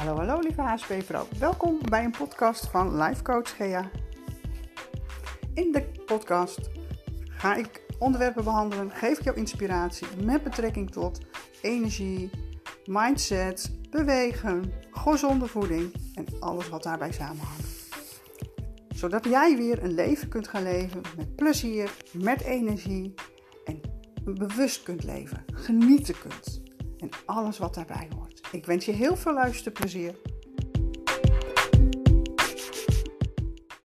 Hallo, hallo lieve HSP-vrouw. Welkom bij een podcast van Life Coach Gea. In de podcast ga ik onderwerpen behandelen, geef ik jou inspiratie met betrekking tot energie, mindset, bewegen, gezonde voeding en alles wat daarbij samenhangt. Zodat jij weer een leven kunt gaan leven met plezier, met energie en bewust kunt leven, genieten kunt en alles wat daarbij hoort. Ik wens je heel veel luisterplezier.